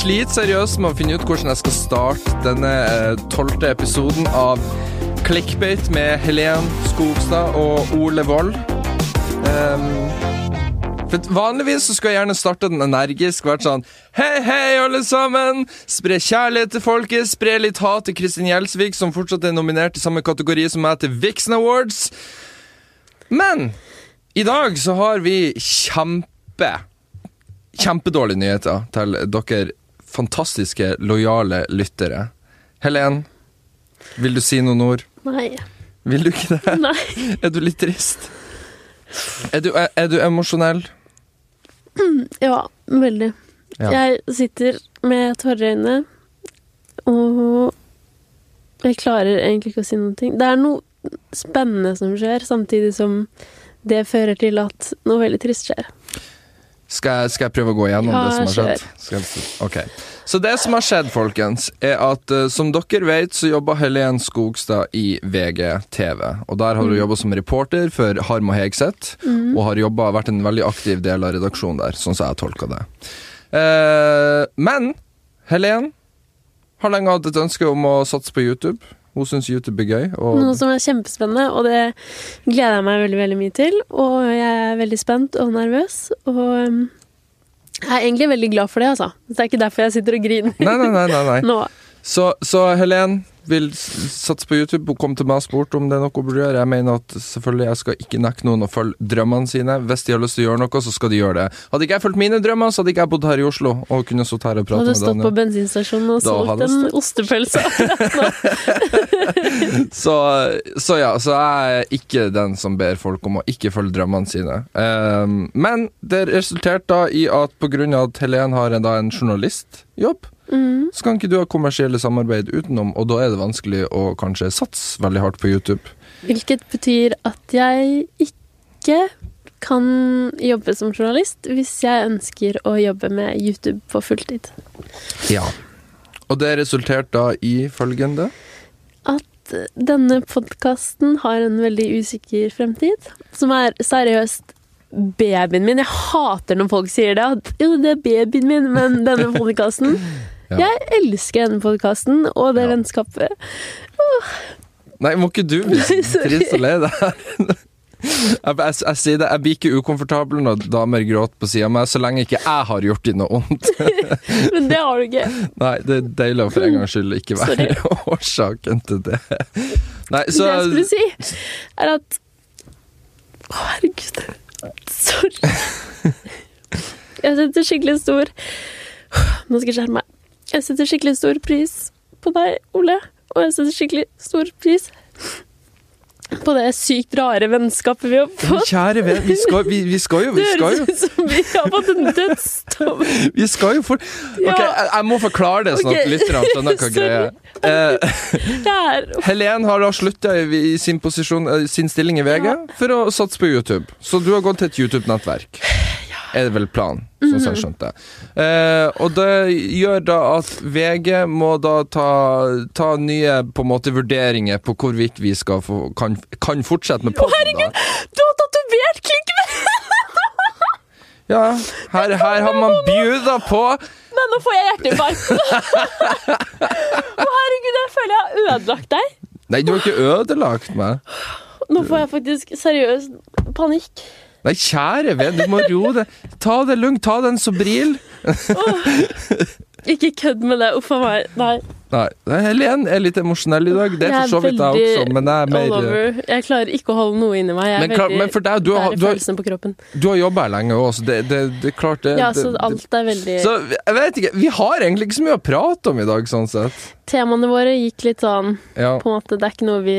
sliter seriøst med å finne ut hvordan jeg skal starte denne eh, tolvte episoden av Clickbait med Helen Skogstad og Ole Wold. Um, for Vanligvis så skulle jeg gjerne starte den energisk. Vært sånn Hei, hei, alle sammen! Spre kjærlighet til folket. Spre litt hat til Kristin Gjelsvik, som fortsatt er nominert i samme kategori som meg til Vixen Awards. Men i dag så har vi kjempe Kjempedårlige nyheter til dere fantastiske, lojale lyttere. Helen, vil du si noen ord? Nei. Vil du ikke det? Nei. Er du litt trist? Er du, er, er du emosjonell? Ja, veldig. Ja. Jeg sitter med tårer i øynene, og jeg klarer egentlig ikke å si noen ting. Det er noe spennende som skjer, samtidig som det fører til at noe veldig trist skjer. Skal jeg, skal jeg prøve å gå gjennom Ja, det som har skjedd? Skal jeg, ok. Så det som har skjedd, folkens, er at uh, som dere vet, så jobber Helen Skogstad i VGTV. Og der har hun Mm. jobba som reporter for Harm og Hegseth, og har jobbet, vært en veldig aktiv del av redaksjonen der, sånn som jeg tolker det. Uh, men Helen har lenge hatt et ønske om å satse på YouTube. Hun syns YouTube er gøy. Noe som er kjempespennende, og det gleder jeg meg veldig, veldig mye til. Og jeg er veldig spent og nervøs, og um, jeg er egentlig veldig glad for det, altså. Det er ikke derfor jeg sitter og griner nei. nei, nei. nå. Så, så Helen vil satse på YouTube. Hun kom til meg og spurte om det er noe hun burde gjøre. Jeg mener at selvfølgelig jeg skal ikke nekte noen å følge drømmene sine. Hvis de har lyst til å gjøre noe, så skal de gjøre det. Hadde ikke jeg fulgt mine drømmer, så hadde ikke jeg bodd her i Oslo og kunne stått her og Hadde med du Hadde stått på bensinstasjonen og solgt en ostepølse. Så, så ja, så jeg er ikke den som ber folk om å ikke følge drømmene sine. Um, men det resulterte da i at på grunn av at Helen har en, da en journalistjobb, Mm. så kan ikke du ha kommersielle samarbeid utenom, og da er det vanskelig å kanskje satse veldig hardt på YouTube. Hvilket betyr at jeg ikke kan jobbe som journalist hvis jeg ønsker å jobbe med YouTube på fulltid. Ja. Og det resulterte da i følgende At denne podkasten har en veldig usikker fremtid, som er seriøst babyen min. Jeg hater når folk sier det, at jo, det er babyen min, men denne podkasten Ja. Jeg elsker denne podkasten og det Ja. vennskapet. Nei, må ikke du bli trist og lei deg? Jeg, jeg, jeg sier det, jeg blir ikke ukomfortabel når damer gråter på sida av meg, så lenge ikke jeg har gjort dem noe vondt. Men det har du ikke. Nei, det er deilig å for en gangs skyld ikke være årsaken til det. Nei, så det jeg skulle si, er at Å, herregud. Sorry. Jeg setter skikkelig stor Nå skal jeg skjerme meg. Jeg setter skikkelig stor pris på deg, Ole. Og jeg setter skikkelig stor pris på det sykt rare vennskapet vi har fått. Kjære venn, vi skal, vi, vi skal jo Vi Det skal jo, høres ut som vi har fått en dødsdom. vi skal jo for Ok, jeg, jeg må forklare det, sånn Ok. at lytterne skjønner hva greia er. Eh, Helen har da slutta i, sin, posisjon, eh, sin stilling i VG for å satse på YouTube. Så du har gått til et YouTube-nettverk. Er det vel planen, sånn som jeg skjønte. Eh, og det gjør da at VG må da ta, ta nye på en måte vurderinger på hvorvidt vi skal få, kan, kan fortsette med podden. Herregud, Du har tatovert klikken! Ja, her, her har man bjuda på. Nei, nå får jeg hjerteinfarkt. Å, herregud, jeg føler jeg har ødelagt deg. Nei, du har ikke ødelagt meg. Nå får jeg faktisk seriøst panikk. Nei, kjære venn, du må roe deg. Ta det lugnt, ta den Sobril. Ikke kødd med det. Uff a meg. Nei. Nei, Helen er litt emosjonell i dag. Det er for så vidt jeg også, men jeg er all over. Jeg klarer ikke å holde noe inni meg. Jeg er Men, klar, veldig men for deg, du har, du har, på kroppen. du har jobba her lenge òg, så det, det, det klart det, Ja, så alt er veldig Så jeg vet ikke, vi har egentlig ikke så mye å prate om i dag, sånn sett. Temaene våre gikk litt sånn Ja. På en måte, det er ikke noe vi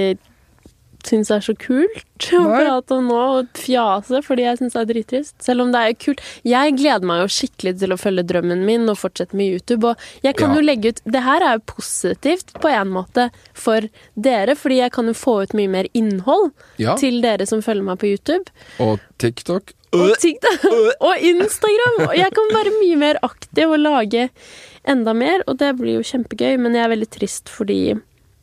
syns er så kult å prate om nå, og fjase, fordi jeg syns det er drittrist. Selv om det er kult. Jeg gleder meg jo skikkelig til å følge drømmen min og fortsette med YouTube. Og jeg kan Ja. jo legge ut Det her er jo positivt på en måte for dere, fordi jeg kan jo få ut mye mer innhold ja. til dere som følger meg på YouTube. Og TikTok. Og, TikTok, og Instagram! Og jeg kan være mye mer aktiv og lage enda mer, og det blir jo kjempegøy, men jeg er veldig trist fordi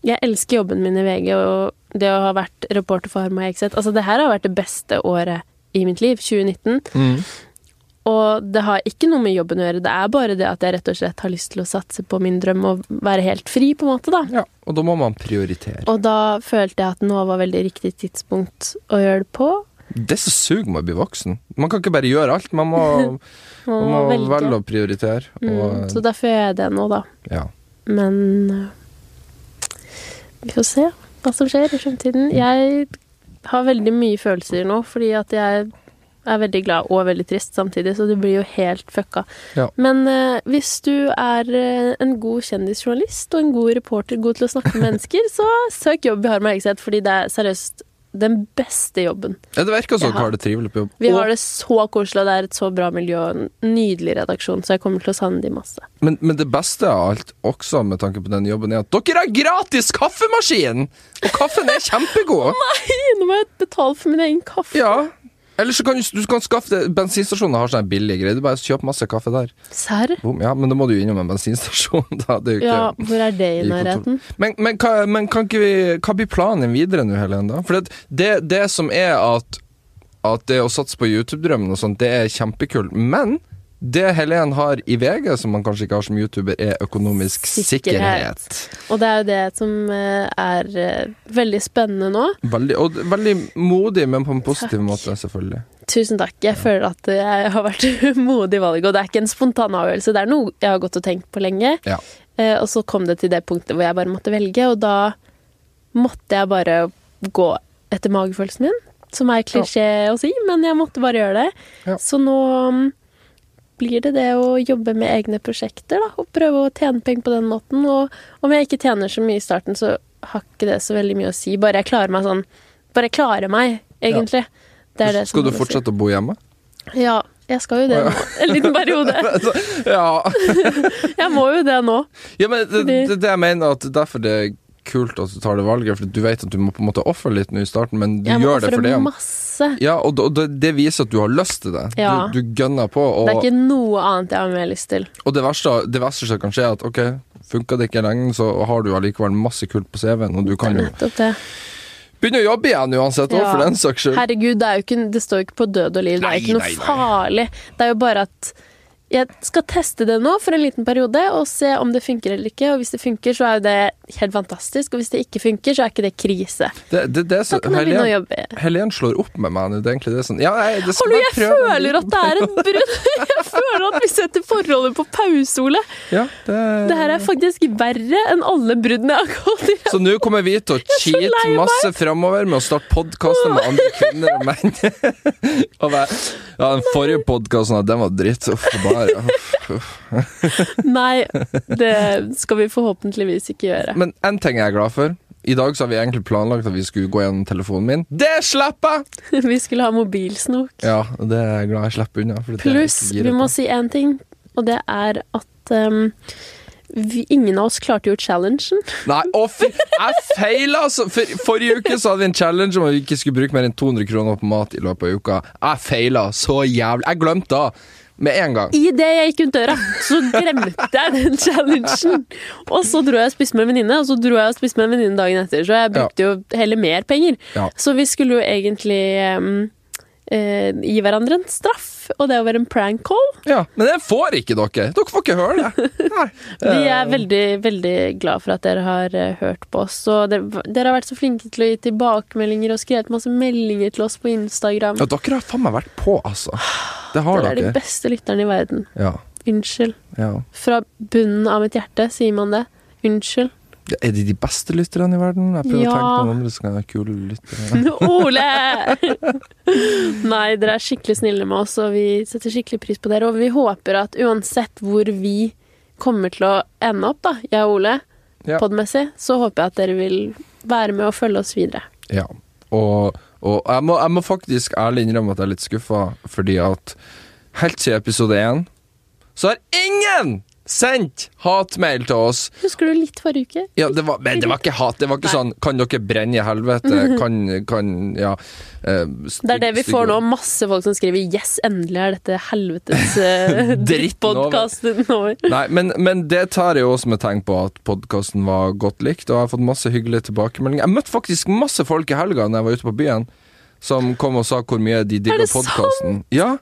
jeg elsker jobben min i VG, og det å ha vært reporter for Harma Hegseth Altså, det her har vært det beste året i mitt liv, 2019. Mm. Og det har ikke noe med jobben å gjøre, det er bare det at jeg rett og slett har lyst til å satse på min drøm og være helt fri, på en måte, da. Ja, og da må man prioritere. Og da følte jeg at nå var veldig riktig tidspunkt å gjøre det på. Det er så sug med å bli voksen. Man kan ikke bare gjøre alt. Man må, Man må velge. velge å prioritere. Mm, så derfor gjør jeg det nå, da. ja. Men øh, vi får se hva som skjer i fremtiden. Jeg har veldig mye følelser nå, fordi at jeg er veldig glad og veldig trist samtidig, så du blir jo helt fucka. Ja. Men uh, hvis du er uh, en god kjendisjournalist og en god reporter, god til å snakke med mennesker, så søk jobb i Harm Hegseth, fordi det er seriøst den beste jobben. Ja, det virker som dere har- har det trivelig på jobb. Vi har det så koselig, det er et så bra miljø en nydelig redaksjon, så jeg kommer til å savne de masse. men, men det beste av alt, også med tanke på den jobben, er at dere har gratis kaffemaskin! Og kaffen er kjempegod! Nei, Nå må jeg betale for min egen kaffe. Ja. Eller så kan du, du kan skaffe det Bensinstasjoner har sånne billige greier. Du bare kjøper masse kaffe der. Serr? Ja, men da må du jo innom en bensinstasjon. Da. Det er jo ikke Ja, hvor er det i nærheten? Men, men, hva, men vi, hva blir planen videre nå, Helen? da? For det, det, det som er at, at det å satse på YouTube-drømmen og sånt, det er kjempekult. Men det Helen har i VG, som man kanskje ikke har som YouTuber, er økonomisk Sikkerhet. sikkerhet. Og det er jo det som eh, er eh, veldig spennende nå. Veldig, og veldig modig, men på en positiv Takk. måte, selvfølgelig. Tusen takk. Jeg føler at jeg har vært modig i valget, og det er ikke en spontan avgjørelse. Det er noe jeg har gått og tenkt på lenge. Ja. Eh, og så kom det til det punktet hvor jeg bare måtte velge, og da måtte jeg bare gå etter magefølelsen min. Som er klisjé å si, men jeg måtte bare gjøre det. Ja. Så nå mm, blir det det å jobbe med egne prosjekter, da, og prøve å tjene penger på den måten. Og om jeg ikke tjener så mye i starten, så har ikke det så veldig mye å si. Bare jeg klarer meg sånn Bare jeg klarer meg, egentlig. Det er det Skal du fortsette å si. å bo hjemme? Ja, jeg skal jo det nå. En liten periode. ja. Jeg må jo det nå. ja, men det, det, det jeg mener at derfor det kult at du tar det valget, for du vet at du må på en måte ofre litt nå i starten, men du ja, men gjør det for det. masse. Ja, og, det, det viser at du har lyst til det. Ja. Du, du gønner på, og, Det er ikke noe annet jeg har mer lyst til. og det, verste, det verste som kan skje, er at ok, funka det ikke lenge, så har du allikevel masse kult på CV-en, og du kan jo begynne å jobbe igjen uansett, Ja. for den saks skyld. Herregud, det, er jo ikke, det står jo ikke på død og liv. Det Nei, er ikke noe nei, nei. farlig. Det er jo bare at jeg skal teste det nå for en liten periode og se om det funker eller ikke. Og hvis det funker, så er jo det helt fantastisk. Og hvis det ikke funker, så er ikke det krise. Det, det, det så, Da kan jeg begynne å jobbe. Helen slår opp med meg nå. Det er egentlig det sånn Ja, nei, det Hallo, jeg føler at det er et brudd! Jeg føler at vi setter forholdet på pause, Ole. ja, det, Det her er faktisk verre enn alle bruddene jeg har gått i. Så nå kommer vi til å cheate masse framover med å starte podkaster med andre kvinner og menn. og bare, ja, den forrige podkasten, den var dritt. Uff, bare. Uff. Nei, det skal vi forhåpentligvis ikke gjøre. Men én ting jeg er glad for. I dag så har vi egentlig planlagt at vi skulle gå gjennom telefonen min. Det slapp jeg! Vi skulle ha mobilsnok. Ja, det er jeg glad jeg slipper unna. Pluss, vi må si én ting, og det er at um, vi, ingen av oss klarte jo challengen. Nei, å fy, jeg feila! altså. For, forrige uke så hadde vi en challenge om at vi ikke skulle bruke mer enn 200 kroner på mat i løpet av uka. Jeg feila så jævlig. Jeg glemte da. Med en gang. Idet jeg gikk ut døra, så glemte jeg den challengen. Og så dro jeg og spiste med en venninne, og så dro jeg og spiste med en venninne dagen etter. Så jeg brukte jo heller mer penger. Ja. Så vi skulle jo egentlig um, eh, gi hverandre en straff, og det å være en prank call. Ja, Men det får ikke dere. Dere får ikke høre det. Vi Eh, er veldig, veldig glad for at dere har eh, hørt på oss. Og dere, dere har vært så flinke til å gi tilbakemeldinger og skrevet masse meldinger til oss på Instagram. Ja, dere har faen meg vært på, altså. Det har Dere Dere er de beste lytterne i verden. Ja, Unnskyld. ja. Fra bunnen av mitt hjerte sier man det. Unnskyld. Er de de beste lytterne i verden? Jeg prøver Ja. å tenke på noen andre som kan være kule lyttere. Ole! Nei, dere er skikkelig snille med oss, og vi setter skikkelig pris på dere. Og vi håper at uansett hvor vi kommer til å ende opp, da, jeg og Ole, Ja. podmessig, så håper jeg at dere vil være med og følge oss videre. Ja. Og, og jeg, må, jeg må faktisk ærlig innrømme at jeg er litt skuffa, fordi at helt siden episode én så har ingen sendt hatmail til oss. Husker du litt forrige uke? Ja, det var, men det var ikke hat. Det var ikke Nei. sånn 'Kan dere brenne i helvete?' Kan, kan Ja. eh, Det er det vi får nå. Masse folk som skriver 'yes, endelig er dette helvetes over. drittpodkasten over'. Nei, men, men det tar jeg også som et tegn på at podkasten var godt likt, og jeg har fått masse hyggelige tilbakemeldinger. Jeg møtte faktisk masse folk i helga når jeg var ute på byen, som kom og sa hvor mye de det podkasten. Ja,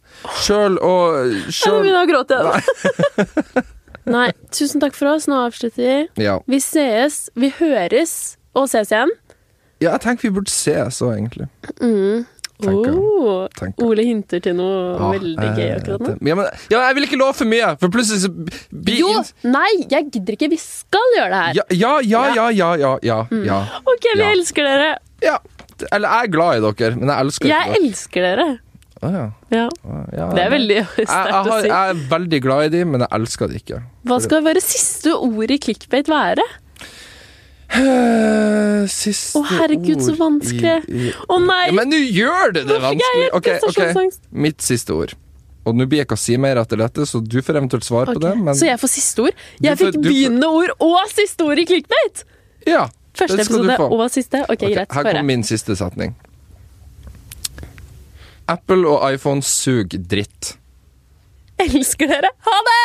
sjøl og Jeg sjøl begynner å gråte. Nei, tusen takk for oss. Nå avslutter vi. ja. Vi sees, vi høres og ses igjen. ja, jeg tenker vi burde ses òg, egentlig. Tenker. Oh, Tenker. Ole hinter til noe Ja, veldig gøy eh, akkurat nå. Ja, men, ja, jeg vil ikke love for mye, for plutselig så Jo, nei, jeg gidder ikke. Vi skal gjøre det her. Ja, ja, ja, ja, ja, ja, ja, ja. Ok, vi elsker dere. ja. Eller jeg er glad i dere, men jeg elsker Jeg dere. elsker dere. Å, ja. Ja, Ja, det er veldig jeg, jeg, sterkt har, å si. jeg er veldig glad i dem, men jeg elsker dem ikke. Hva skal våre siste ord i clickbait være? Siste Siste Å, herregud, så vanskelig. i- i- Å nei! Ja, men nå gjør det det jeg vanskelig! helt Ok, ok. Mitt siste ord. Og nå blir jeg ikke å si mer etter dette, så du får eventuelt svare på det. Men Så jeg får siste ord? Jeg Du fikk begynnende ord og siste ord i clickbait! ja, Første det skal du episode få. og siste. Ok, Ok, greit. her kommer min siste setning. Apple og iPhone sug dritt. Elsker dere. Ha det!